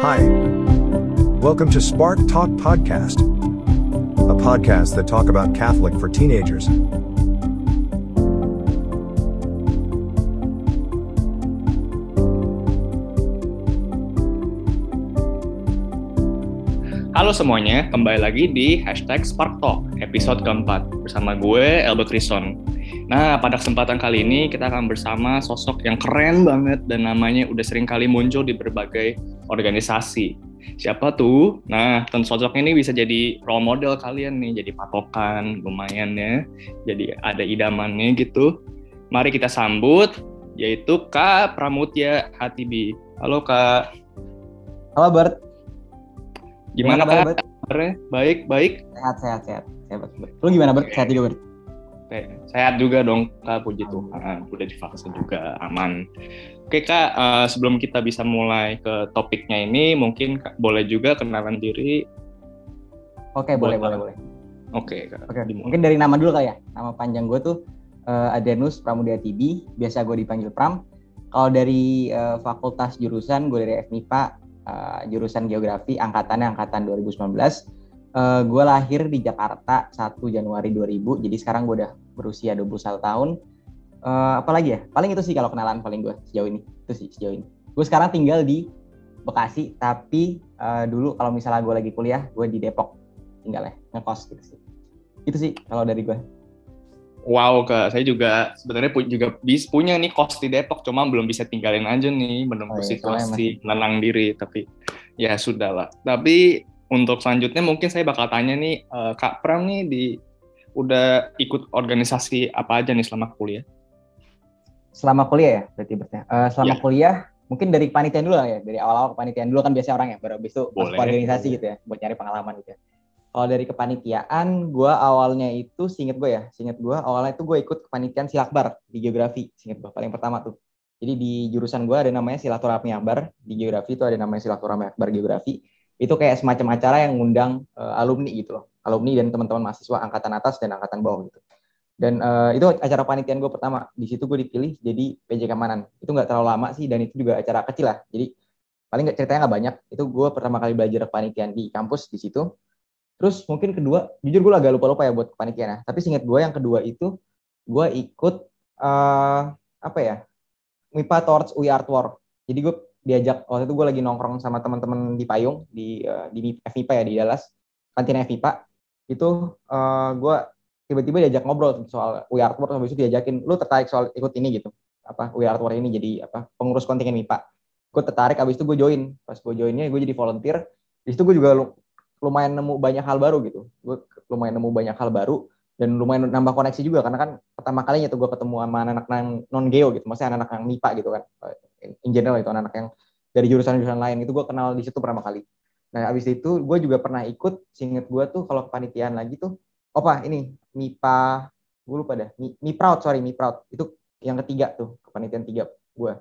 Hi. Welcome to Spark Talk Podcast, a podcast that talk about Catholic for teenagers. Halo semuanya, kembali lagi di hashtag Spark Talk, episode keempat, bersama gue, Elba Krison. Nah, pada kesempatan kali ini kita akan bersama sosok yang keren banget dan namanya udah sering kali muncul di berbagai organisasi. Siapa tuh? Nah, tentu sosok ini bisa jadi role model kalian nih, jadi patokan, lumayan ya. Jadi ada idamannya gitu. Mari kita sambut, yaitu Kak Pramutya Hatibi. Halo Kak. Halo Bert, Gimana Gimana, Kak? Baik, baik. sehat sehat sehat. sehat. Lu gimana Bert? Sehat juga Bert? Oke, sehat juga dong Kak, puji Tuhan. Udah divaksin juga, aman. Oke Kak, eh, sebelum kita bisa mulai ke topiknya ini, mungkin Kak boleh juga kenalan diri. Oke boleh Boleh. boleh boleh. Oke Kak, Oke. dimulai. Mungkin dari nama dulu kali ya. Nama panjang gue tuh eh, Adenus Pramudia Tibi. Biasa gue dipanggil Pram. Kalau dari eh, fakultas jurusan gue dari FMIPA eh, jurusan geografi angkatannya angkatan 2019. Eh, gue lahir di Jakarta 1 Januari 2000. Jadi sekarang gue udah berusia 21 tahun. Eh, apalagi ya? Paling itu sih kalau kenalan paling gue sejauh ini. Itu sih sejauh ini. Gue sekarang tinggal di Bekasi, tapi eh, dulu kalau misalnya gue lagi kuliah, gue di Depok tinggal ya, ngekos gitu sih. Itu sih kalau dari gue. Wow Kak, saya juga sebenarnya pu- juga bis punya nih kos di Depok, cuma belum bisa tinggalin aja nih menunggu Oh iya, situasi menenang diri. Tapi ya sudah lah. Tapi untuk selanjutnya mungkin saya bakal tanya nih, eh, Kak Pram nih di udah ikut organisasi apa aja nih selama kuliah? Selama kuliah ya, berarti berarti. Eh, selama Ya. kuliah, mungkin dari kepanitiaan dulu lah ya, dari awal-awal kepanitiaan dulu kan biasa orang ya, baru habis itu masuk Boleh, ke organisasi boleh. gitu ya, buat nyari pengalaman gitu ya. Kalau dari kepanitiaan, gue awalnya itu, singet gue ya, singet gue awalnya itu gue ikut kepanitiaan silakbar di geografi, singet gue paling pertama tuh. Jadi di jurusan gue ada namanya silaturahmi akbar, di geografi itu ada namanya silaturahmi akbar geografi. Itu kayak semacam acara yang ngundang eh, alumni gitu loh, alumni dan teman-teman mahasiswa angkatan atas dan angkatan bawah gitu. Dan eh, itu acara panitiaan gue pertama. Di situ gue dipilih jadi PJ Keamanan. Itu nggak terlalu lama sih, dan itu juga acara kecil lah. Jadi paling nggak ceritanya nggak banyak. Itu gue pertama kali belajar kepanitiaan di kampus di situ. Terus mungkin kedua, jujur gue agak lupa-lupa ya buat kepanitiaan. ya. Tapi singkat gue yang kedua itu gue ikut eh apa ya? MIPA Towards We Art. Jadi gue diajak waktu itu gue lagi nongkrong sama teman-teman di Payung di eh, di FMIPA ya di Dallas, kantin FMIPA. Itu eh gue tiba-tiba diajak ngobrol soal We Art War habis itu diajakin lu tertarik soal ikut ini gitu. Apa We Art War ini jadi apa? Pengurus kontingen MIPA. Gue tertarik habis itu gue join. Pas gue joinnya gue jadi volunteer. Di situ gue juga lu- lumayan nemu banyak hal baru gitu. Gue lumayan nemu banyak hal baru dan lumayan nambah koneksi juga karena kan pertama kalinya tuh gue ketemu sama anak-anak non geo gitu, maksudnya anak-anak MIPA gitu kan, in general itu anak-anak yang dari jurusan-jurusan lain itu gue kenal di situ pertama kali. Nah abis itu gue juga pernah ikut, singet gue tuh kalau kepanitiaan lagi tuh, apa ini MIPA, gue lupa dah, sorry Mi Proud itu yang ketiga tuh kepanitiaan tiga gue.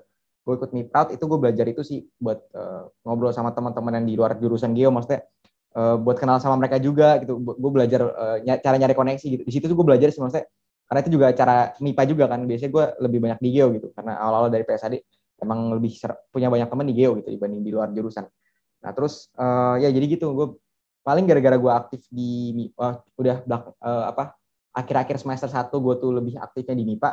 Gue ikut Mi Proud itu gue belajar itu sih buat eh, ngobrol sama teman-teman yang di luar jurusan geo, maksudnya eh, buat kenal sama mereka juga gitu. Gue belajar eh, ny- cara nyari koneksi gitu. Di situ tuh gue belajar sih maksudnya karena itu juga cara MIPA juga kan. Biasanya gue lebih banyak di geo gitu karena awal-awal dari PSAD emang lebih ser- punya banyak teman di geo gitu dibanding di luar jurusan. Nah terus eh, ya jadi gitu gue paling gara-gara gue aktif di MIPA udah belak- eh, apa akhir-akhir semester 1 gue tuh lebih aktifnya di MIPA.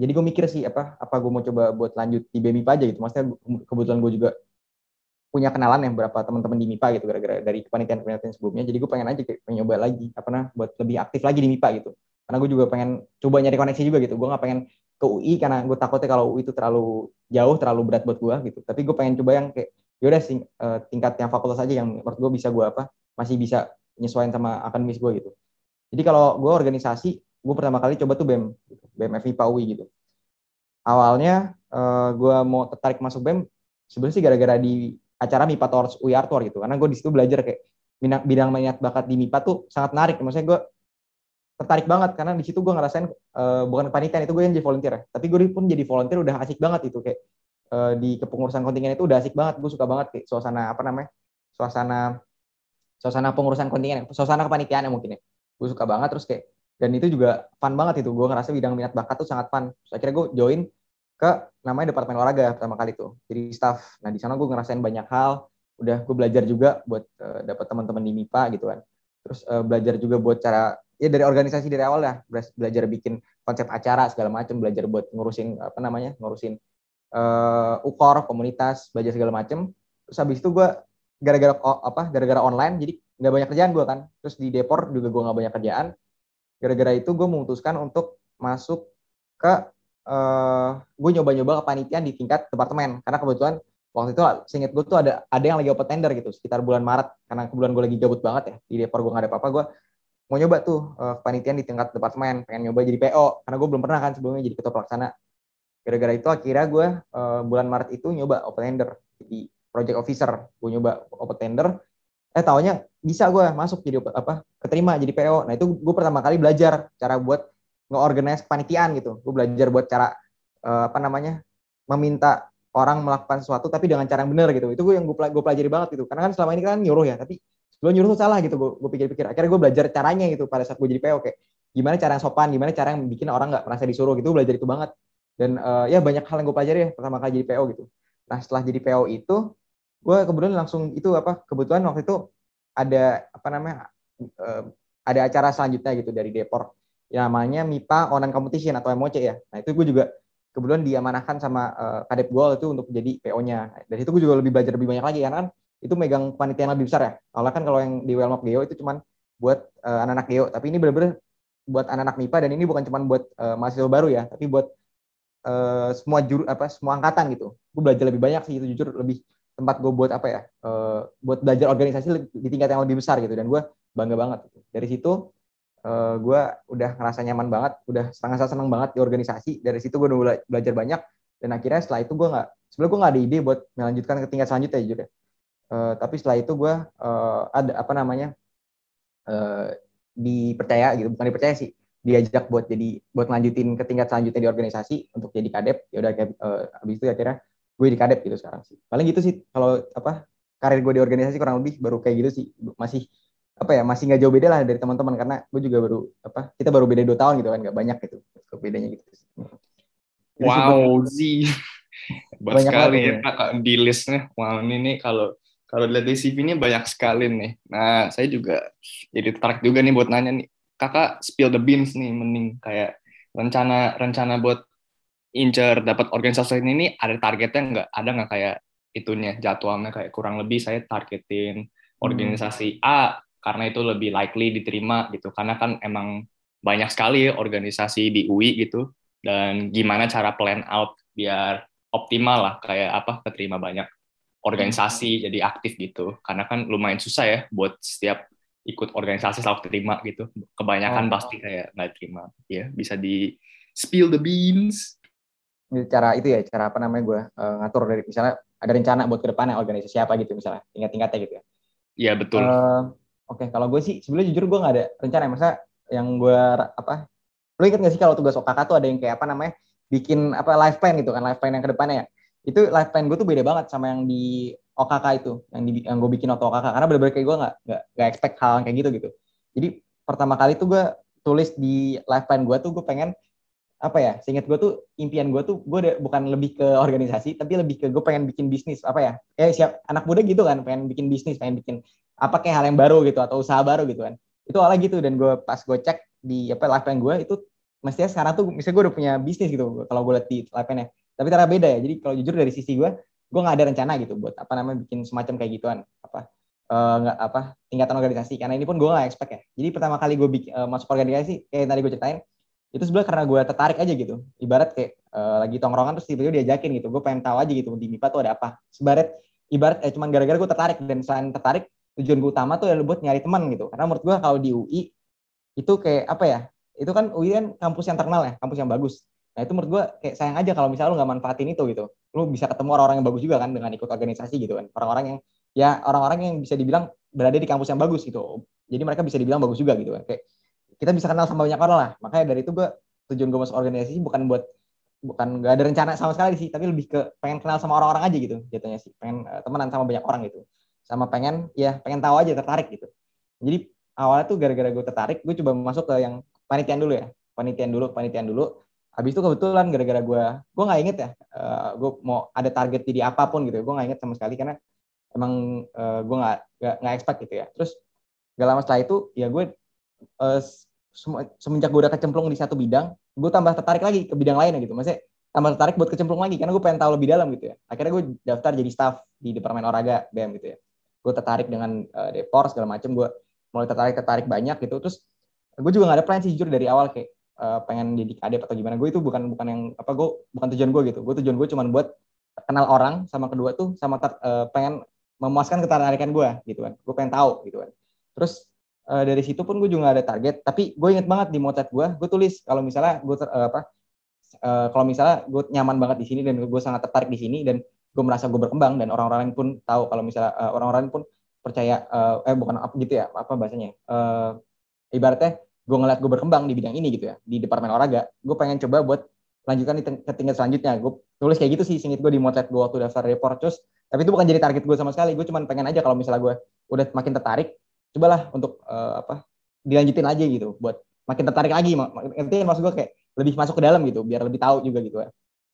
Jadi gue mikir sih apa apa gue mau coba buat lanjut di BMIPA aja gitu. Maksudnya kebetulan gue juga punya kenalan ya beberapa teman-teman di MIPA gitu gara-gara dari kepanitiaan-kepanitiaan sebelumnya. Jadi gue pengen aja kayak nyoba lagi apa nah buat lebih aktif lagi di MIPA gitu. Karena gue juga pengen coba nyari koneksi juga gitu. Gue nggak pengen ke UI karena gue takutnya kalau UI itu terlalu jauh, terlalu berat buat gue gitu. Tapi gue pengen coba yang kayak yaudah sing, eh, tingkat yang fakultas aja yang menurut gue bisa gue apa masih bisa nyesuaiin sama akademis gue gitu. Jadi kalau gue organisasi, gue pertama kali coba tuh BEM, gitu. BEM FIPA UI gitu. Awalnya eh, gue mau tertarik masuk BEM sebenarnya sih gara-gara di acara MIPA Towards UI Art War gitu. Karena gue di situ belajar kayak bidang, bidang minat bakat di MIPA tuh sangat menarik. Maksudnya gue tertarik banget karena di situ gue ngerasain eh, bukan kepanitiaan itu gue yang jadi volunteer ya. Tapi gue pun jadi volunteer udah asik banget itu kayak eh, di kepengurusan kontingen itu udah asik banget. Gue suka banget kayak suasana apa namanya? Suasana suasana pengurusan kontingen, suasana kepanitiaan ya mungkin ya. Gue suka banget terus kayak dan itu juga fun banget itu. Gue ngerasa bidang minat bakat tuh sangat fun. Terus akhirnya gue join ke namanya departemen olahraga pertama kali tuh jadi staff nah di sana gue ngerasain banyak hal udah gue belajar juga buat uh, dapat teman-teman di MIPA gitu kan terus uh, belajar juga buat cara ya dari organisasi dari awal ya belajar bikin konsep acara segala macam belajar buat ngurusin apa namanya ngurusin uh, ukor komunitas belajar segala macam terus habis itu gue gara-gara apa gara-gara online jadi nggak banyak kerjaan gue kan. Terus di Depor juga gue nggak banyak kerjaan. Gara-gara itu gue memutuskan untuk masuk ke uh, gue nyoba-nyoba kepanitiaan di tingkat departemen. Karena kebetulan waktu itu seinget gue tuh ada ada yang lagi open tender gitu sekitar bulan Maret. Karena kebetulan gue lagi gabut banget ya di Depor gue gak ada apa-apa gue mau nyoba tuh uh, kepanitiaan di tingkat departemen pengen nyoba jadi PO karena gue belum pernah kan sebelumnya jadi ketua pelaksana gara-gara itu akhirnya gue uh, bulan Maret itu nyoba open tender jadi project officer gue nyoba open tender eh taunya bisa gue masuk jadi apa keterima jadi PO nah itu gue pertama kali belajar cara buat nge-organize kepanitiaan gitu. Gue belajar buat cara uh, apa namanya meminta orang melakukan sesuatu tapi dengan cara yang benar gitu. Itu gue yang gue pelajari banget gitu. Karena kan selama ini kan nyuruh ya, tapi sebelum nyuruh tuh salah gitu. Gue, pikir-pikir. Akhirnya gue belajar caranya gitu pada saat gue jadi PO kayak gimana cara yang sopan, gimana cara yang bikin orang nggak merasa disuruh gitu. Belajar itu banget. Dan uh, ya banyak hal yang gue pelajari ya pertama kali jadi PO gitu. Nah setelah jadi PO itu, gue kemudian langsung itu apa kebetulan waktu itu ada apa namanya uh, ada acara selanjutnya gitu dari Depor namanya MIPA Online Competition atau MOC ya. Nah itu gue juga kebetulan diamanahkan sama uh, kadep gue itu untuk jadi PO-nya. Dari itu gue juga lebih belajar lebih banyak lagi karena kan itu megang panitia yang lebih besar ya. Kalau kan kalau yang di Wellmap Geo itu cuman buat uh, anak-anak Geo, tapi ini benar-benar buat anak-anak MIPA dan ini bukan cuma buat uh, mahasiswa baru ya, tapi buat uh, semua juru apa semua angkatan gitu. Gue belajar lebih banyak sih itu jujur lebih tempat gue buat apa ya, uh, buat belajar organisasi di tingkat yang lebih besar gitu dan gue bangga banget. Gitu. Dari situ uh, gue udah ngerasa nyaman banget, udah sangat senang banget di organisasi. Dari situ gue udah belajar banyak dan akhirnya setelah itu gue nggak, sebenarnya gue nggak ada ide buat melanjutkan ke tingkat selanjutnya jujur ya. Uh, tapi setelah itu gue uh, ada apa namanya uh, dipercaya gitu, bukan dipercaya sih, diajak buat jadi buat lanjutin ke tingkat selanjutnya di organisasi untuk jadi kadep. Ya udah uh, habis itu akhirnya gue di kadep gitu sekarang sih. Paling gitu sih kalau apa karir gue di organisasi kurang lebih baru kayak gitu sih masih apa ya masih nggak jauh beda lah dari teman-teman karena gue juga baru apa kita baru beda dua tahun gitu kan nggak banyak gitu bedanya gitu. Jadi wow sih banyak sekali ya kak di listnya. Wow ini nih kalau kalau dilihat di CV ini banyak sekali nih. Nah saya juga jadi tertarik juga nih buat nanya nih kakak spill the beans nih mending kayak rencana rencana buat incer dapat organisasi ini ada targetnya nggak ada nggak kayak itunya jadwalnya kayak kurang lebih saya targetin hmm. organisasi hmm. A karena itu lebih likely diterima gitu karena kan emang banyak sekali organisasi di UI gitu dan gimana cara plan out biar optimal lah kayak apa keterima banyak organisasi jadi aktif gitu karena kan lumayan susah ya buat setiap ikut organisasi selalu terima gitu kebanyakan oh. pasti kayak nggak terima ya bisa di spill the beans cara itu ya cara apa namanya gue uh, ngatur dari misalnya ada rencana buat ke depannya organisasi apa gitu misalnya tingkat-tingkatnya gitu ya iya betul uh, Oke, kalau gue sih sebenarnya jujur gue nggak ada rencana. Masa yang gue apa? Lo inget gak sih kalau tugas OKK tuh ada yang kayak apa namanya? Bikin apa life plan gitu kan, life plan yang ke depannya ya. Itu life plan gue tuh beda banget sama yang di OKK itu, yang di yang gue bikin waktu OKK. Karena bener-bener kayak gue nggak nggak expect hal kayak gitu gitu. Jadi pertama kali tuh gue tulis di life plan gue tuh gue pengen apa ya seingat gue tuh impian gue tuh gue bukan lebih ke organisasi tapi lebih ke gue pengen bikin bisnis apa ya eh siap anak muda gitu kan pengen bikin bisnis pengen bikin apa kayak hal yang baru gitu atau usaha baru gitu kan itu awalnya gitu dan gue pas gue cek di apa live plan gue itu mestinya sekarang tuh misalnya gue udah punya bisnis gitu kalau gue lihat di live plan tapi cara beda ya jadi kalau jujur dari sisi gue gue nggak ada rencana gitu buat apa namanya bikin semacam kayak gituan apa uh, nggak apa tingkatan organisasi karena ini pun gue nggak expect ya. Jadi pertama kali gue bikin, uh, masuk organisasi kayak tadi gue ceritain itu sebenarnya karena gue tertarik aja gitu. Ibarat kayak uh, lagi tongkrongan terus tiba-tiba diajakin gitu gue pengen tahu aja gitu di MIPA tuh ada apa. Sebarat ibarat eh, cuman gara-gara gue tertarik dan selain tertarik tujuan gue utama tuh adalah buat nyari teman gitu. Karena menurut gue kalau di UI itu kayak apa ya itu kan UI kan kampus yang terkenal ya kampus yang bagus nah itu menurut gue kayak sayang aja kalau misalnya lu nggak manfaatin itu gitu. Lu bisa ketemu orang-orang yang bagus juga kan dengan ikut organisasi gitu kan. Orang-orang yang ya orang-orang yang bisa dibilang berada di kampus yang bagus gitu. Jadi mereka bisa dibilang bagus juga gitu kan. Kayak kita bisa kenal sama banyak orang lah. Makanya dari itu gue tujuan gue masuk organisasi bukan buat bukan gak ada rencana sama sekali sih. Tapi lebih ke pengen kenal sama orang-orang aja gitu jatuhnya sih. Pengen uh, temenan sama banyak orang gitu. Sama pengen ya pengen tahu aja tertarik gitu. Jadi awalnya tuh gara-gara gue tertarik gue coba masuk ke yang panitian dulu ya. Panitian dulu panitian dulu habis itu kebetulan gara-gara gue gue nggak inget ya uh, gue mau ada target jadi apa pun gitu gue nggak inget sama sekali karena emang uh, gue nggak nggak expect gitu ya. Terus gak lama setelah itu ya gue uh, semenjak gue udah kecemplung di satu bidang gue tambah tertarik lagi ke bidang lain gitu. Maksudnya tambah tertarik buat kecemplung lagi karena gue pengen tahu lebih dalam gitu ya. Akhirnya gue daftar jadi staff di departemen olahraga BM gitu ya. Gue tertarik dengan uh, depor segala macem gue mulai tertarik tertarik banyak gitu. Terus gue juga gak ada plan sih jujur dari awal kayak uh, pengen jadi kadep atau gimana gue itu bukan bukan yang apa gue bukan tujuan gue gitu. Gue tujuan gue cuma buat kenal orang sama kedua tuh sama ter, uh, pengen memuaskan ketertarikan gue gitu kan. Gue pengen tahu gitu kan. Terus uh, dari situ pun gue juga ada target. Tapi gue inget banget di motret gue gue tulis kalau misalnya gue uh, apa uh, kalau misalnya gue nyaman banget di sini dan gue sangat tertarik di sini dan gue merasa gue berkembang dan orang-orang pun tahu kalau misalnya uh, orang-orang pun percaya uh, eh bukan apa gitu ya apa bahasanya uh, ibaratnya gue ngeliat gue berkembang di bidang ini gitu ya di departemen olahraga gue pengen coba buat lanjutkan di ke tingkat selanjutnya. Gue tulis kayak gitu sih singit gue di motret gue waktu daftar report terus tapi itu bukan jadi target gue sama sekali gue cuma pengen aja kalau misalnya gue udah makin tertarik cobalah untuk uh, apa dilanjutin aja gitu buat makin tertarik lagi ngerti maksud gue kayak lebih masuk ke dalam gitu biar lebih tahu juga gitu ya.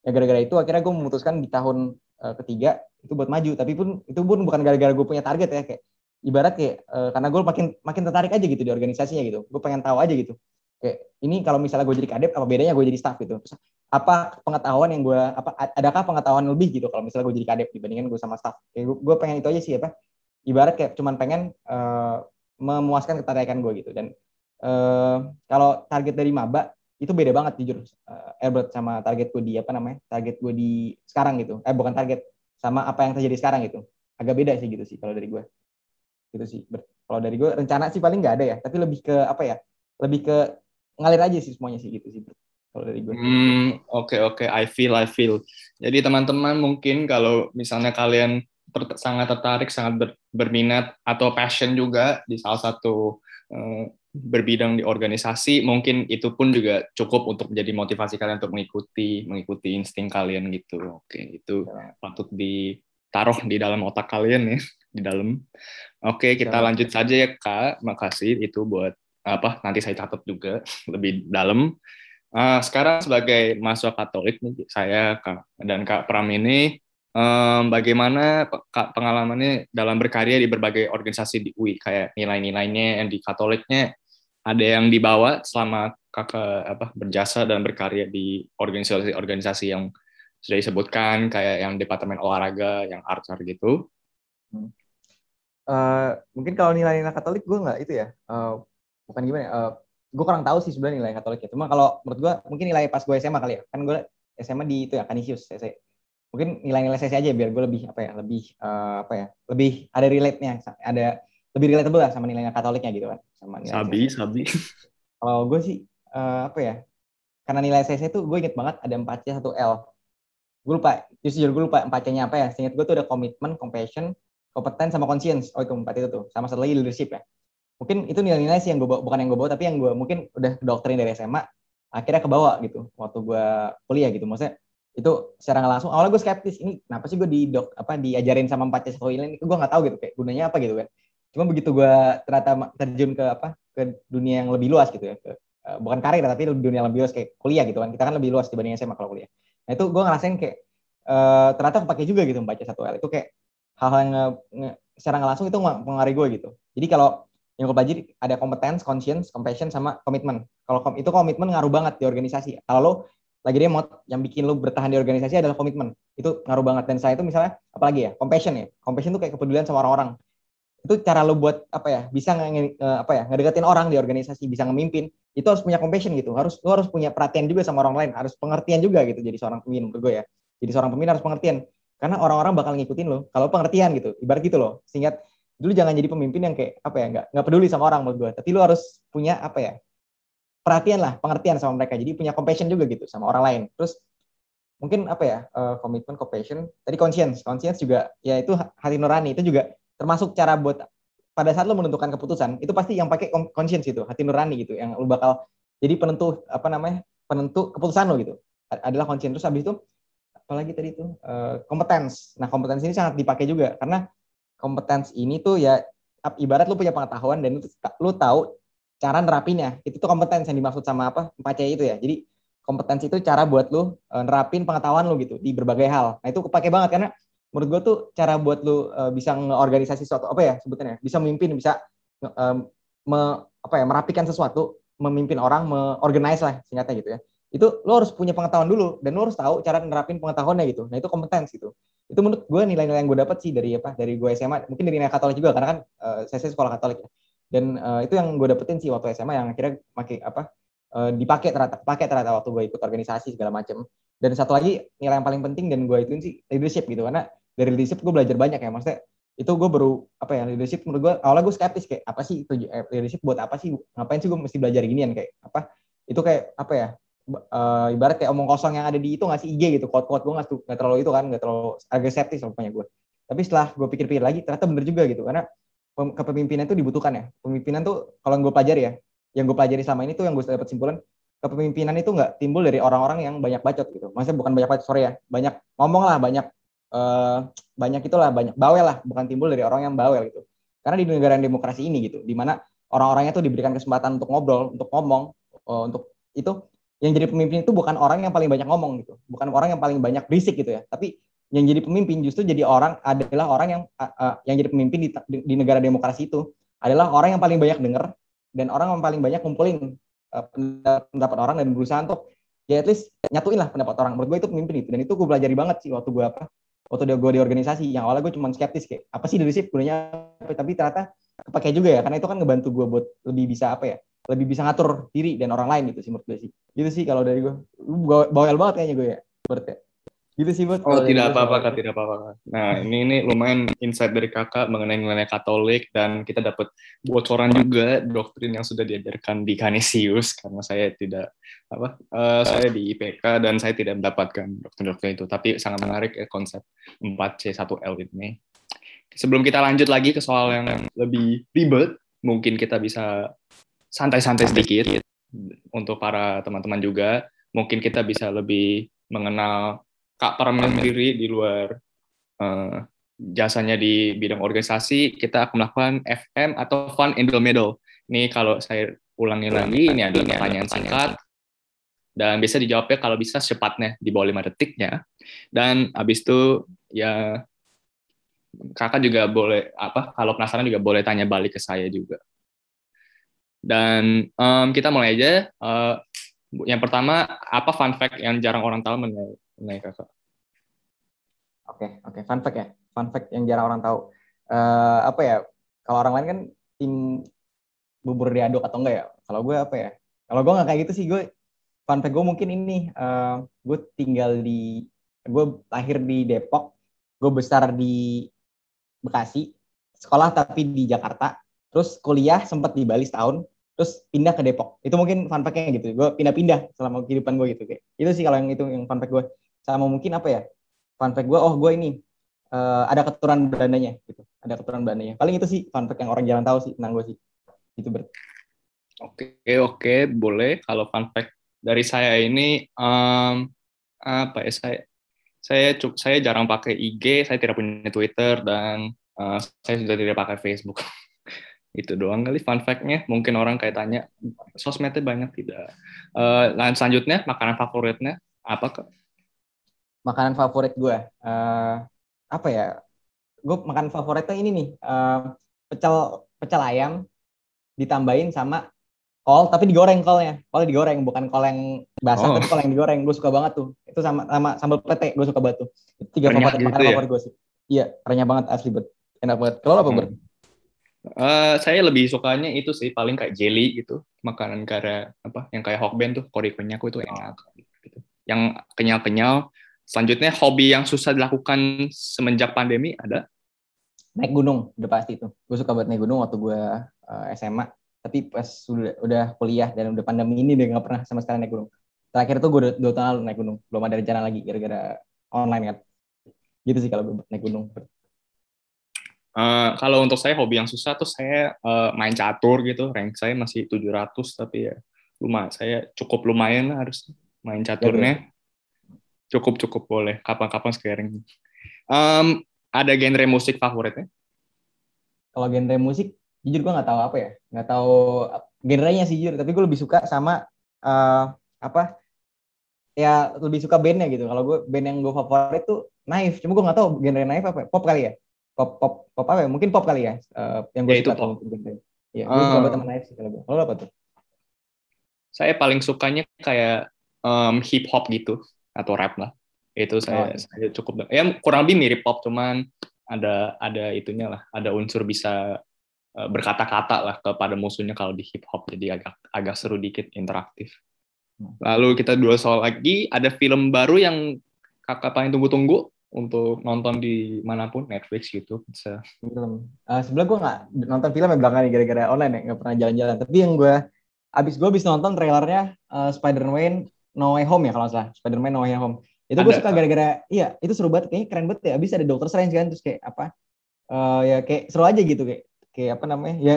Ya gara-gara itu akhirnya gue memutuskan di tahun uh, ketiga itu buat maju tapi pun itu pun bukan gara-gara gue punya target ya kayak ibarat kayak uh, karena gue makin makin tertarik aja gitu di organisasinya gitu. Gue pengen tahu aja gitu. Kayak ini kalau misalnya gue jadi kadep apa bedanya gue jadi staff gitu? Terus, apa pengetahuan yang gue apa adakah pengetahuan lebih gitu kalau misalnya gue jadi kadep dibandingkan gue sama staff? Kayak gue, pengen itu aja sih apa? Ibarat kayak cuman pengen uh, memuaskan ketertarikan gue gitu. Dan uh, kalau target dari maba itu beda banget jujur. Uh, Albert sama target gue di apa namanya target gue di sekarang gitu. Eh bukan target sama apa yang terjadi sekarang gitu. Agak beda sih gitu sih kalau dari gue gitu sih. Kalau dari gue rencana sih paling nggak ada ya. Tapi lebih ke apa ya lebih ke ngalir aja sih semuanya sih gitu sih kalau dari gue hmm oke okay, oke. Okay. I feel I feel. Jadi teman-teman mungkin kalau misalnya kalian ter sangat tertarik sangat ber berminat atau passion juga di salah satu uh, berbidang di organisasi mungkin itu pun juga cukup untuk menjadi motivasi kalian untuk mengikuti mengikuti insting kalian gitu. Oke itu ya. patut ditaruh di dalam otak kalian ya di dalam oke kita ya. lanjut saja ya kak makasih itu buat apa nanti saya catat juga lebih dalam uh, sekarang sebagai mahasiswa Katolik nih saya kak dan kak Pram ini um, bagaimana pengalamannya dalam berkarya di berbagai organisasi di UI kayak nilai-nilainya yang di Katoliknya ada yang dibawa selama kakak apa berjasa dan berkarya di organisasi-organisasi yang sudah disebutkan kayak yang departemen olahraga, yang arts gitu. Uh, mungkin kalau nilai-nilai Katolik gue nggak itu ya, uh, bukan gimana? Uh, eh, gue kurang tahu sih sebenarnya nilai Katolik ya. Cuma kalau menurut gue mungkin nilai pas gue SMA kali ya, kan gue SMA di itu ya Canisius, saya mungkin nilai-nilai saya aja biar gue lebih apa ya, lebih uh, apa ya, lebih ada relate-nya, ada lebih relatable lah sama nilainya Katoliknya gitu kan sama nilai sabi saya. sabi kalau gue sih uh, apa ya karena nilai saya itu gue inget banget ada 4 C satu L gue lupa justru gue lupa 4 C nya apa ya seingat gue tuh ada komitmen compassion kompeten sama conscience. Oh itu empat itu tuh sama satu lagi leadership ya. Mungkin itu nilai-nilai sih yang gue bawa, bukan yang gue bawa tapi yang gue mungkin udah doktrin dari SMA akhirnya ke bawah gitu waktu gue kuliah gitu. Maksudnya itu secara nggak langsung awalnya gue skeptis ini kenapa sih gue di dok apa diajarin sama empat C ini gue nggak tahu gitu kayak gunanya apa gitu kan. Cuma begitu gue ternyata terjun ke apa ke dunia yang lebih luas gitu ya ke, uh, bukan karir tapi dunia yang lebih luas kayak kuliah gitu kan. Kita kan lebih luas dibanding SMA kalau kuliah. Nah itu gue ngerasain kayak uh, ternyata kepake juga gitu membaca satu hal. Itu kayak hal-hal yang nge, secara nggak langsung itu mengaruhi gue gitu jadi kalau yang gue pelajari ada competence, conscience, compassion, sama komitmen. Kalau kom itu komitmen ngaruh banget di organisasi. Kalau lo lagi dia mau yang bikin lo bertahan di organisasi adalah komitmen. Itu ngaruh banget. Dan saya itu misalnya, apalagi ya, compassion ya. Compassion itu kayak kepedulian sama orang-orang itu cara lo buat apa ya bisa nge, apa ya ngedeketin orang di organisasi bisa ngemimpin itu harus punya compassion gitu harus lo harus punya perhatian juga sama orang lain harus pengertian juga gitu jadi seorang pemimpin gue ya jadi seorang pemimpin harus pengertian karena orang-orang bakal ngikutin lo kalau pengertian gitu. Ibarat gitu loh. Sehingga dulu jangan jadi pemimpin yang kayak apa ya nggak nggak peduli sama orang menurut gue tapi lo harus punya apa ya perhatian lah pengertian sama mereka. Jadi punya compassion juga gitu sama orang lain. Terus mungkin apa ya uh, komitmen compassion tadi conscience. Conscience juga ya itu hati nurani. Itu juga termasuk cara buat pada saat lo menentukan keputusan itu pasti yang pakai conscience itu hati nurani gitu yang lo bakal jadi penentu apa namanya penentu keputusan lo gitu. Adalah conscience. Terus habis itu apalagi tadi itu uh, kompetens. Nah kompetens ini sangat dipakai juga karena kompetens ini tuh ya ibarat lo punya pengetahuan dan lo tahu cara nerapinnya. Itu tuh kompetens yang dimaksud sama apa? 4 itu ya. Jadi kompetensi itu cara buat lu uh, nerapin pengetahuan lu gitu di berbagai hal. Nah itu kepake banget karena menurut gue tuh cara buat lu uh, bisa ngeorganisasi sesuatu apa ya sebutannya bisa memimpin bisa um, me, apa ya merapikan sesuatu memimpin orang meorganize lah singkatnya gitu ya itu lo harus punya pengetahuan dulu dan lo harus tahu cara nerapin pengetahuannya gitu. Nah itu kompetensi gitu. Itu menurut gue nilai-nilai yang gue dapat sih dari apa dari gue SMA mungkin dari nilai Katolik juga karena kan uh, saya, sekolah Katolik ya. Dan uh, itu yang gue dapetin sih waktu SMA yang akhirnya pakai apa uh, dipakai ternyata pakai ternyata waktu gue ikut organisasi segala macam dan satu lagi nilai yang paling penting dan gue itu sih leadership gitu. Karena dari leadership gue belajar banyak ya. Maksudnya itu gue baru apa ya leadership menurut gue awalnya gue skeptis kayak apa sih itu leadership buat apa sih? Ngapain sih gue mesti belajar ginian? Kayak apa? Itu kayak apa ya uh, ibarat kayak omong kosong yang ada di itu nggak sih? IG gitu quote quote gue nggak nggak terlalu itu kan nggak terlalu agak skeptis pokoknya gue tapi setelah gue pikir-pikir lagi ternyata bener juga gitu karena kepemimpinan itu dibutuhkan ya. Pemimpinan tuh kalau gue pelajari ya yang gue pelajari selama ini tuh yang gue dapat simpulan kepemimpinan itu nggak timbul dari orang-orang yang banyak bacot gitu. Maksudnya bukan banyak bacot sorry ya banyak ngomong lah banyak uh, banyak itulah banyak bawel lah bukan timbul dari orang yang bawel gitu. Karena di negara demokrasi ini gitu di mana orang-orangnya tuh diberikan kesempatan untuk ngobrol untuk ngomong uh, untuk itu yang jadi pemimpin itu bukan orang yang paling banyak ngomong gitu. Bukan orang yang paling banyak berisik gitu ya. Tapi yang jadi pemimpin justru jadi orang adalah orang yang uh, yang jadi pemimpin di, di, negara demokrasi itu. Adalah orang yang paling banyak dengar dan orang yang paling banyak kumpulin uh, pendapat orang dan berusaha untuk ya at least nyatuin lah pendapat orang. Menurut gue itu pemimpin itu. Dan itu gue pelajari banget sih waktu gue apa waktu dia gue di organisasi. Yang awalnya gue cuma skeptis kayak apa sih leadership gunanya? Tapi ternyata kepake juga ya. Karena itu kan ngebantu gue buat lebih bisa apa ya lebih bisa ngatur diri dan orang lain gitu sih menurut gue sih. Gitu sih kalau dari gue. Bawel banget kayaknya gue ya berarti gitu sih buat oh tidak apa-apa kak tidak apa-apa nah ini ini lumayan insight dari kakak mengenai nilai Katolik dan kita dapat bocoran juga doktrin yang sudah diajarkan di Canisius karena saya tidak apa uh, saya di IPK dan saya tidak mendapatkan doktrin-doktrin itu. Tapi sangat menarik ya konsep 4C1L ini. Sebelum kita lanjut lagi ke soal yang lebih ribet mungkin kita bisa santai-santai sedikit untuk para teman-teman juga mungkin kita bisa lebih mengenal Kak Parmen sendiri di luar uh, jasanya di bidang organisasi, kita akan melakukan FM atau Fun in the Middle. Ini kalau saya ulangi lagi, ini adalah pertanyaan singkat dan bisa dijawabnya kalau bisa secepatnya di bawah lima detiknya. Dan habis itu ya kakak juga boleh apa kalau penasaran juga boleh tanya balik ke saya juga. Dan um, kita mulai aja. Uh, yang pertama apa fun fact yang jarang orang tahu mengenai kakak. Oke, oke. Fun fact ya. Fun fact yang jarang orang tahu. Uh, apa ya? Kalau orang lain kan tim bubur diaduk atau enggak ya? Kalau gue apa ya? Kalau gue nggak kayak gitu sih. Gue fun fact gue mungkin ini. Uh, gue tinggal di, gue lahir di Depok. Gue besar di Bekasi. Sekolah tapi di Jakarta. Terus kuliah sempat di Bali setahun. Terus pindah ke Depok. Itu mungkin fun fact-nya gitu. Gue pindah-pindah selama kehidupan gue gitu. Kayak. Itu sih kalau yang itu yang fun fact gue sama mungkin apa ya? Fun fact gue oh gue ini uh, ada keturunan Belandanya gitu. Ada keturunan Belandanya. Paling itu sih fun fact yang orang jarang tahu sih tentang gue sih. Itu ber oke oke. Boleh. Kalau fun fact dari saya ini um, apa ya? Saya saya saya jarang pakai IG saya tidak punya Twitter dan uh, saya sudah tidak pakai Facebook itu doang kali fun fact-nya. Mungkin orang kayak tanya sosmednya banyak tidak. Uh, selanjutnya makanan favoritnya apa kak? Makanan favorit gue uh, apa ya? Gue makan favoritnya ini nih uh, pecel pecel ayam ditambahin sama kol tapi digoreng kolnya. Kol digoreng bukan kol yang basah oh. tapi kol yang digoreng. Gue suka banget tuh. Itu sama sama sambal pete gue suka banget tuh. Tiga favorit gitu makanan ya? favorit gue sih. Iya renyah banget asli bet enak banget. Kalau apa hmm. Uh, saya lebih sukanya itu sih paling kayak jelly gitu makanan kayak apa yang kayak hokben tuh kori konyaku itu enak gitu. yang kenyal-kenyal Selanjutnya hobi yang susah dilakukan semenjak pandemi ada? Naik gunung, udah pasti itu. Gue suka buat naik gunung waktu gue uh, SMA. Tapi pas udah, udah kuliah dan udah pandemi ini udah gak pernah sama sekali naik gunung. Terakhir tuh gue udah dua tahun lalu naik gunung. Belum ada rencana lagi gara-gara online kan. Gitu sih kalau naik gunung. Uh, kalau untuk saya hobi yang susah tuh saya uh, main catur gitu. Rank saya masih 700 tapi ya lumayan. Saya cukup lumayan lah harus main caturnya. Ya, Cukup cukup boleh. Kapan-kapan scaring. Um, ada genre musik favoritnya? Kalau genre musik, jujur gue nggak tahu apa ya, nggak tahu genrenya sih jujur. Tapi gue lebih suka sama uh, apa ya lebih suka bandnya gitu. Kalau gue band yang gue favorit tuh Naif. Cuma gue nggak tahu genre Naif apa. ya. Pop kali ya. Pop pop pop apa ya? Mungkin pop kali ya. Eh, yang gue Ya, itu suka pop. tuh genre. Iya, gue suka Ah. sama Naif sih kalau gue. Kalau apa tuh? Saya paling sukanya kayak em, hip hop gitu atau rap lah. Itu saya, Oh, saya cukup ya kurang lebih mirip pop cuman ada ada itunya lah, ada unsur bisa eh, berkata-kata lah kepada musuhnya kalau di hip hop jadi agak agak seru dikit interaktif. Hmm. Lalu kita dua soal lagi ada film baru yang kakak paling tunggu-tunggu untuk nonton di mana pun Netflix YouTube bisa film. Uh, sebenernya gue nggak nonton film ya belakangan gara-gara online ya, nggak pernah jalan-jalan. Tapi yang gue abis gue abis nonton trailernya uh, Spider-Man No Way Home ya kalau salah. Spider-Man No Way Home. Itu gue suka gara-gara, iya itu seru banget, kayaknya keren banget ya. Abis ada Doctor Strange kan, terus kayak apa? eh, ya kayak seru aja gitu kayak kayak apa namanya? Ya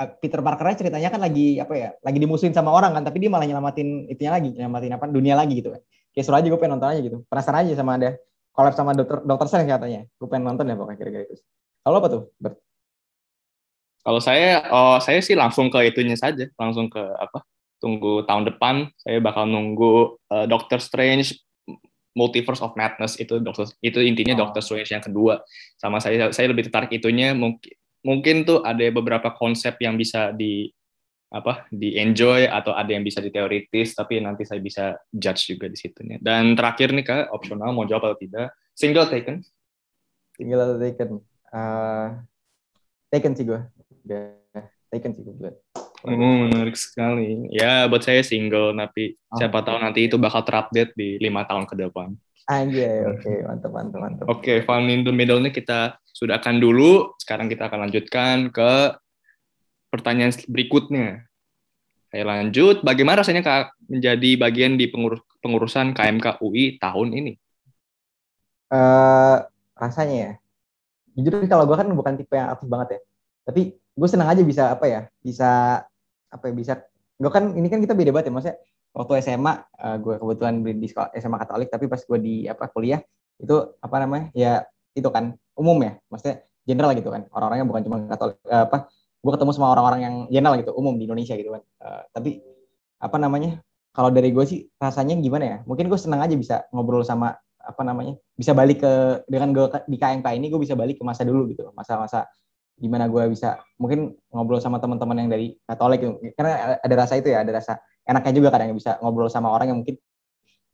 uh, Peter Parker ceritanya kan lagi apa ya? Lagi dimusuhin sama orang kan, tapi dia malah nyelamatin itunya lagi, nyelamatin apa? Dunia lagi gitu kan. Kayak seru aja gue pengen nonton aja gitu. Penasaran aja sama ada collab sama Doctor Strange katanya. Gue pengen nonton ya pokoknya kira-kira itu. Kalau apa tuh? Bert? Kalau saya, oh saya sih langsung ke itunya saja, langsung ke apa? Tunggu tahun depan, saya bakal nunggu uh, Doctor Strange Multiverse of Madness itu Doctor itu intinya Oh. Doctor Strange yang kedua. Sama saya saya lebih tertarik itunya mungkin mungkin tuh ada beberapa konsep yang bisa di apa di enjoy atau ada yang bisa diteoritis tapi nanti saya bisa judge juga di situnya. Dan terakhir nih kak opsional mau jawab atau tidak single taken Tinggal ada Taken. Uh, taken sih gue. Taken sih gue. Oh, menarik sekali. Ya, buat saya single, tapi Oh. siapa tahu nanti itu bakal terupdate di lima tahun ke depan. Anjay, oke, mantap, mantap, mantap. Oke, Fun in the Middle-nya kita sudahkan dulu. Sekarang kita akan lanjutkan ke pertanyaan berikutnya. Saya lanjut, bagaimana rasanya Kak menjadi bagian di pengurus, pengurusan KMK UI tahun ini? Eh, rasanya ya, jujur kalau gue kan bukan tipe yang aktif banget ya. Tapi gue senang aja bisa apa ya, bisa apa ya, bisa. Gue kan ini kan kita beda banget ya, maksudnya waktu SMA eh, gue kebetulan di sekolah SMA Katolik, tapi pas gue di apa kuliah itu apa namanya ya itu kan umum ya, maksudnya general gitu kan. Orang-orangnya bukan cuma Katolik eh, apa. Gue ketemu sama orang-orang yang general gitu, umum di Indonesia gitu kan. Eh, tapi apa namanya? Kalau dari gue sih rasanya gimana ya? Mungkin gue senang aja bisa ngobrol sama apa namanya bisa balik ke dengan gue di KMK ini gue bisa balik ke masa dulu gitu masa-masa gimana gue bisa mungkin ngobrol sama teman-teman yang dari Katolik gitu. karena ada rasa itu ya ada rasa enaknya juga kadang bisa ngobrol sama orang yang mungkin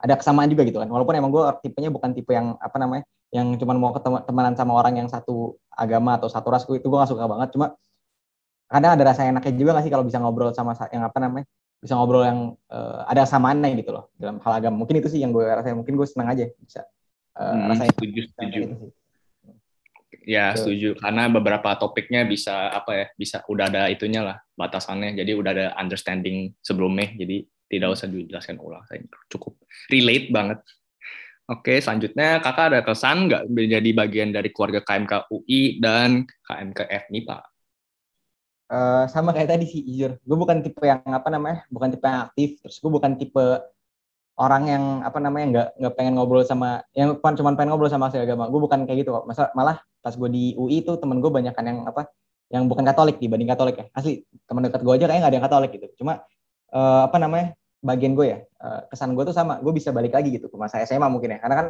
ada kesamaan juga gitu kan walaupun emang gue tipenya bukan tipe yang apa namanya yang cuman mau ketemu sama orang yang satu agama atau satu ras itu gue gak suka banget cuma kadang ada rasa enaknya juga gak sih kalau bisa ngobrol sama sa- yang apa namanya bisa ngobrol yang eh, ada kesamaannya gitu loh dalam hal agama mungkin itu sih yang gue rasain mungkin gue senang aja bisa eh, Hmm, rasain setuju, setuju. itu sih. Ya, Betul. setuju. Karena beberapa topiknya bisa apa ya, bisa udah ada itunya lah batasannya. Jadi udah ada understanding sebelumnya. Jadi tidak usah dijelaskan ulang. Saya cukup relate banget. Oke, selanjutnya kakak ada kesan nggak menjadi bagian dari keluarga KMK UI dan KMK FMIPA? Eh, sama kayak tadi sih jujur. Gue bukan tipe yang apa namanya bukan tipe yang aktif. Terus gue bukan tipe orang yang apa namanya nggak nggak pengen ngobrol sama yang cuma cuman pengen ngobrol sama agama. Gue bukan kayak gitu kok. Masa malah pas gue di UI itu temen gue banyak kan yang apa yang bukan Katolik dibanding Katolik ya. Asli teman dekat gue aja kayaknya nggak ada yang Katolik gitu. Cuma eh, apa namanya bagian gue ya eh, kesan gue tuh sama. Gue bisa balik lagi gitu ke masa SMA mungkin ya. Karena kan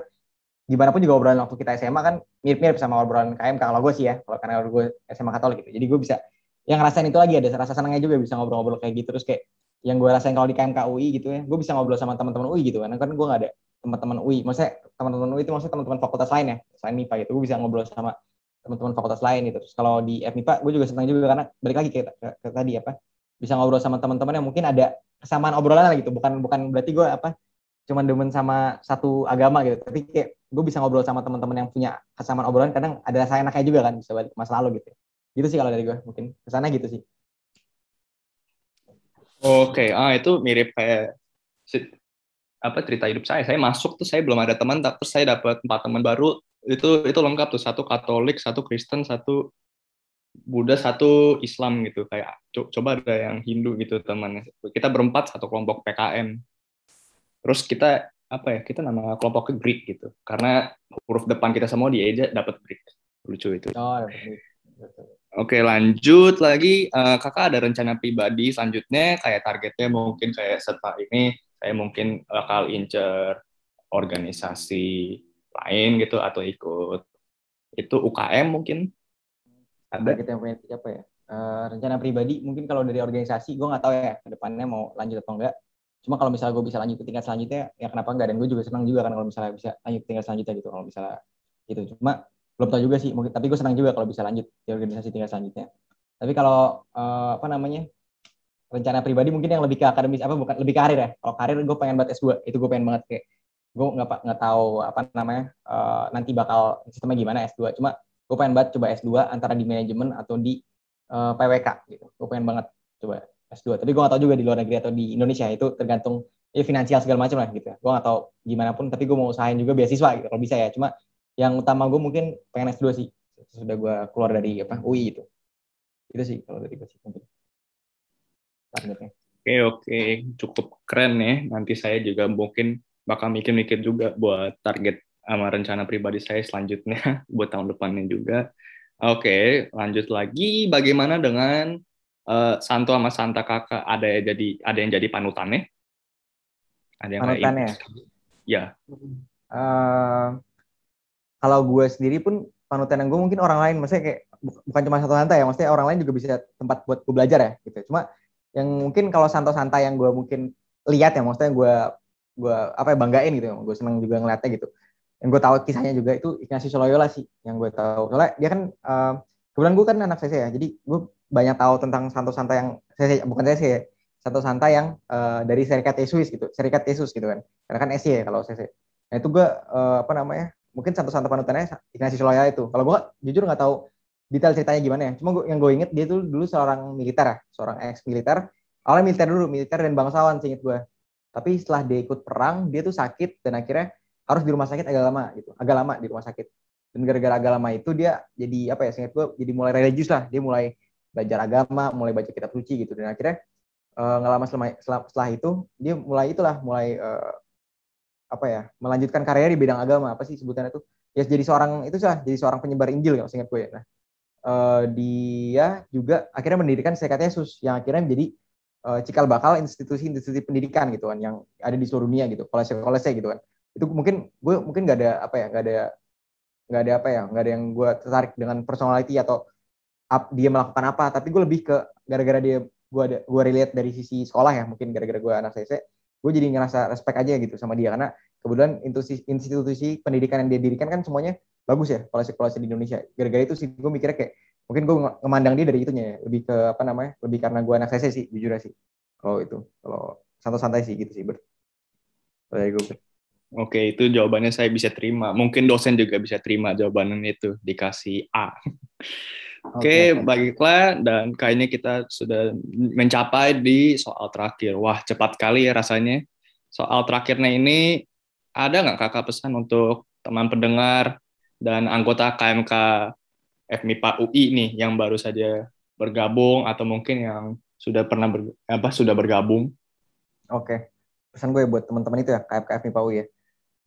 gimana pun juga obrolan waktu kita SMA kan mirip-mirip sama obrolan KMK kalau gue sih ya kalau karena gue SMA Katolik gitu. Jadi gue bisa yang ngerasain itu lagi ada rasa senangnya juga bisa ngobrol-ngobrol kayak gitu. Terus kayak yang gue rasain kalau di KMK UI gitu ya gue bisa ngobrol sama teman-teman UI gitu. Kan kan gue nggak ada teman-teman UI maksudnya teman-teman UI itu maksudnya teman-teman fakultas lain ya selain MIPA gitu. Gue bisa ngobrol sama teman-teman fakultas lain gitu. Terus kalau di FMIPA gue juga senang juga karena balik lagi ke, ke tadi apa bisa ngobrol sama teman-teman yang mungkin ada kesamaan obrolan lah gitu. Bukan bukan berarti gue apa cuman demen sama satu agama gitu. Tapi kayak gue bisa ngobrol sama teman-teman yang punya kesamaan obrolan kadang ada rasa enaknya juga kan bisa balik ke masa lalu gitu gitu sih kalau dari gue mungkin ke sana gitu sih Oke, ah itu mirip kayak apa cerita hidup saya. Saya masuk tuh saya belum ada teman, terus saya dapat empat teman baru. Itu itu lengkap tuh satu Katolik, satu Kristen, satu Buddha, satu Islam gitu. Kayak co- coba ada yang Hindu gitu temannya. Kita berempat satu kelompok PKM. Terus kita apa ya? Kita nama kelompoknya Greek gitu. Karena huruf depan kita semua di eja dapat Greek. Lucu itu. oh. Oke lanjut lagi. Eh, kakak ada rencana pribadi selanjutnya? Kayak targetnya mungkin kayak setelah ini saya mungkin bakal incer organisasi lain gitu atau ikut. Itu UKM mungkin? Ada? Kita yang punya apa ya? Uh, rencana pribadi mungkin kalau dari organisasi gue nggak tahu ya ke depannya mau lanjut atau enggak cuma kalau misalnya gue bisa lanjut ke tingkat selanjutnya ya kenapa enggak dan gue juga senang juga kan kalau misalnya bisa lanjut ke tingkat selanjutnya gitu kalau misalnya gitu. Cuma belum tahu juga sih tapi gue senang juga kalau bisa lanjut di organisasi tingkat selanjutnya. Tapi kalau uh, apa namanya rencana pribadi mungkin yang lebih ke akademis apa bukan lebih karir ya. Kalau karir gue pengen banget S2 itu gue pengen banget kayak gue nggak nggak tahu apa namanya uh, nanti bakal sistemnya gimana S2 cuma gue pengen banget coba S2 antara di manajemen atau di uh, eh, PWK gitu. Gue pengen banget coba S2 tapi gue nggak tahu juga di luar negeri atau di Indonesia itu tergantung ya finansial segala macam lah gitu. Gue nggak tahu gimana pun tapi gue mau usahain juga beasiswa gitu kalau bisa ya. Cuma yang utama gue mungkin pengen S2 sih sudah gue keluar dari apa UI itu itu sih kalau dari gue sih mungkin Oke oke cukup keren ya nanti saya juga mungkin bakal mikir-mikir juga buat target sama rencana pribadi saya selanjutnya buat tahun depannya juga. Oke, lanjut lagi. Bagaimana dengan uh, Santo sama Santa Kakak? Ada yang jadi ada yang jadi panutannya? Ada yang panutannya? Ya. Uh, kalau gue sendiri pun panutan yang gue mungkin orang lain, maksudnya kayak bukan cuma satu Santa ya, maksudnya orang lain juga bisa tempat buat gue belajar ya, gitu. Cuma yang mungkin kalau Santo Santa yang gue mungkin lihat ya, maksudnya gue gue apa ya banggain gitu gue seneng juga ngeliatnya gitu. Yang gue tahu kisahnya juga itu Ignatius Loyola sih yang gue tahu. Soalnya dia kan uh, kebetulan gue kan anak CC ya jadi gue banyak tahu tentang Santo Santa yang CC bukan CC ya Santo Santa yang uh, dari Serikat Yesus gitu Serikat Yesus gitu kan. Karena kan SC ya kalau CC nah itu gue uh, apa namanya mungkin Santo Santa panutannya Ignatius Loyola itu. Kalau gue jujur nggak tahu detail ceritanya gimana ya. Cuma gua, yang gue inget dia tuh dulu seorang militer ya seorang ex militer awalnya militer dulu militer dan bangsawan sih inget gue tapi setelah dia ikut perang dia tuh sakit dan akhirnya harus di rumah sakit agak lama gitu. Agak lama di rumah sakit. Dan gara-gara agak lama itu dia jadi apa ya singkat gue jadi mulai religius lah. Dia mulai belajar agama mulai baca kitab suci gitu. Dan akhirnya uh, nggak lama setelah, setelah, setelah itu dia mulai itulah mulai uh, apa ya melanjutkan karirnya di bidang agama. Apa sih sebutannya itu ya jadi seorang itu sih jadi seorang penyebar Injil kalau singkat gue ya. Nah uh, dia juga akhirnya mendirikan Serikat Yesus yang akhirnya menjadi uh, cikal bakal institusi-institusi pendidikan gitu kan yang ada di seluruh dunia gitu kolese-kolese gitu kan. Itu mungkin gue mungkin nggak ada apa ya nggak ada nggak ada apa ya nggak ada yang gue tertarik dengan personality atau up, dia melakukan apa. Tapi gue lebih ke gara-gara dia gue ada gue relate dari sisi sekolah ya mungkin gara-gara gue anak saya gue jadi ngerasa respect aja gitu sama dia karena kebetulan institusi institusi pendidikan yang dia dirikan kan semuanya bagus ya kolese-kolese di Indonesia gara-gara itu sih gue mikirnya kayak mungkin gue ngemandang dia dari itunya ya lebih ke apa namanya lebih karena gue anak saya sih jujur sih kalau itu kalau santai-santai sih gitu sih ber dari gue Oke, itu jawabannya saya bisa terima. Mungkin dosen juga bisa terima jawaban itu dikasih A. Oke, okay, baiklah dan kayaknya kita sudah mencapai di soal terakhir. Wah, cepat kali ya rasanya. Soal terakhirnya ini ada nggak kakak pesan untuk teman pendengar dan anggota KMK FMIPA UI nih yang baru saja bergabung atau mungkin yang sudah pernah ber, apa sudah bergabung. Oke. Pesan gue buat teman-teman itu ya KFK FMIPA UI ya.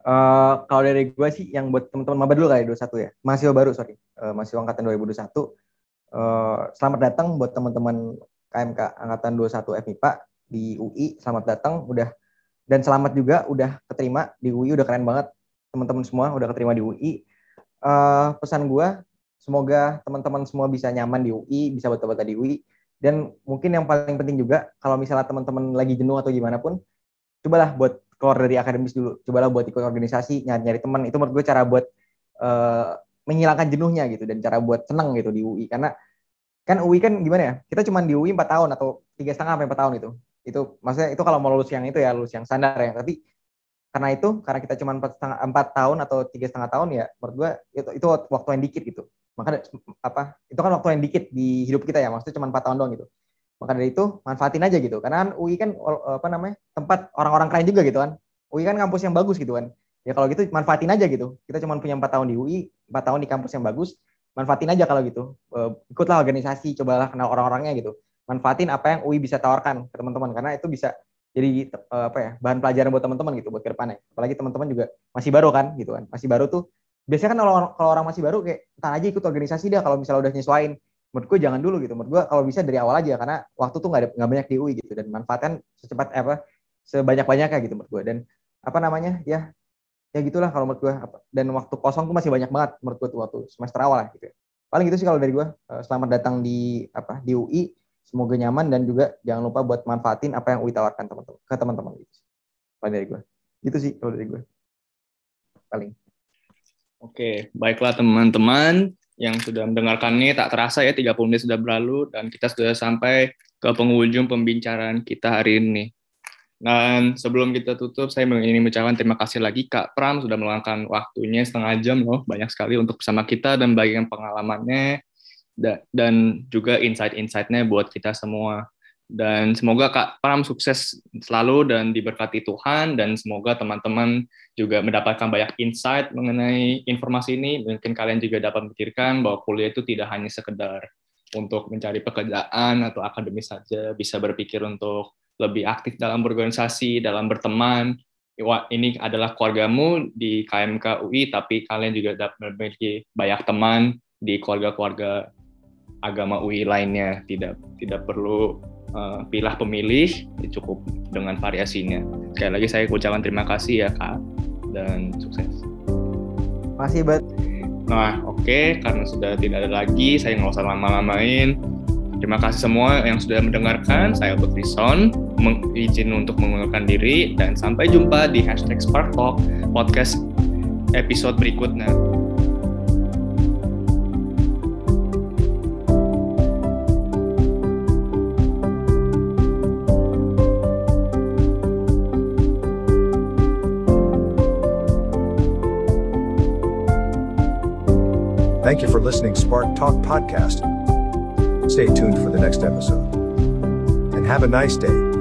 Uh, kalau dari gue sih yang buat teman-teman maba dulu kali 21 ya. Masih baru sorry. Uh, masih angkatan 2021. Uh, selamat datang buat teman-teman KMK angkatan 21 FMIPA di UI. Selamat datang udah dan selamat juga udah keterima di UI udah keren banget teman-teman semua udah keterima di UI. Uh, pesan gue Semoga teman-teman semua bisa nyaman di UI, bisa betah-betah di UI. Dan mungkin yang paling penting juga, kalau misalnya teman-teman lagi jenuh atau gimana pun, cobalah buat keluar dari akademis dulu. Cobalah buat ikut organisasi, nyari-nyari teman. Itu menurut gue cara buat uh, menghilangkan jenuhnya gitu dan cara buat senang gitu di UI. Karena kan UI kan gimana ya? Kita cuma di UI 4 tahun atau tiga setengah sampai 4 tahun itu. Itu maksudnya itu kalau mau lulus yang itu ya lulus yang standar ya. Tapi karena itu karena kita cuma empat empat tahun atau tiga setengah tahun ya menurut gue itu itu waktu yang dikit gitu maka apa itu kan waktu yang dikit di hidup kita ya maksudnya cuma empat tahun doang gitu maka dari itu manfaatin aja gitu karena kan UI kan apa namanya tempat orang-orang keren juga gitu kan UI kan kampus yang bagus gitu kan ya kalau gitu manfaatin aja gitu kita cuma punya empat tahun di UI empat tahun di kampus yang bagus manfaatin aja kalau gitu. Ikutlah organisasi cobalah kenal orang-orangnya gitu. Manfaatin apa yang UI bisa tawarkan ke teman-teman karena itu bisa jadi uh, apa ya bahan pelajaran buat teman-teman gitu buat ke depannya apalagi teman-teman juga masih baru kan gitu kan. Masih baru tuh biasanya kan kalau kalau orang masih baru kayak entar aja ikut organisasi dia kalau misalnya udah nyesuain menurut gue jangan dulu gitu. Menurut gue kalau bisa dari awal aja karena waktu tuh nggak ada nggak banyak di UI gitu. Dan manfaatkan secepat apa sebanyak-banyaknya gitu menurut gue dan apa namanya ya ya gitulah kalau menurut gue dan waktu kosong tuh masih banyak banget menurut gue tuh waktu semester awal lah gitu. Paling gitu sih kalau dari gue Eh, selamat datang di apa di UI semoga nyaman dan juga jangan lupa buat manfaatin apa yang UI tawarkan teman-teman ke teman-teman gitu paling dari gue gitu sih kalau dari gue paling. Oke, baiklah teman-teman yang sudah mendengarkan ini tak terasa ya 30 menit sudah berlalu dan kita sudah sampai ke penghujung pembicaraan kita hari ini. Dan sebelum kita tutup, saya ingin mengucapkan terima kasih lagi Kak Pram sudah meluangkan waktunya setengah jam loh, banyak sekali untuk bersama kita dan bagikan pengalamannya da- dan juga insight-insightnya buat kita semua. Dan semoga Kak Pram sukses selalu dan diberkati Tuhan dan semoga teman-teman juga mendapatkan banyak insight mengenai informasi ini. Mungkin kalian juga dapat memikirkan bahwa kuliah itu tidak hanya sekedar untuk mencari pekerjaan atau akademis saja, bisa berpikir untuk lebih aktif dalam berorganisasi, dalam berteman. Ini adalah keluargamu di KMK UI, tapi kalian juga dapat memiliki banyak teman di keluarga-keluarga agama UI lainnya. Tidak tidak perlu uh, pilah pemilih, cukup dengan variasinya. Sekali lagi saya ucapkan terima kasih ya Kak, dan sukses. makasih banget Nah, oke, karena sudah tidak ada lagi, saya nggak usah lama-lamain. Terima kasih semua yang sudah mendengarkan. Saya Albert Rison, izin untuk mengundurkan diri, dan sampai jumpa di hashtag Spark Talk podcast episode berikutnya. Thank you for listening Spark Talk podcast. Stay tuned for the next episode. And have a nice day.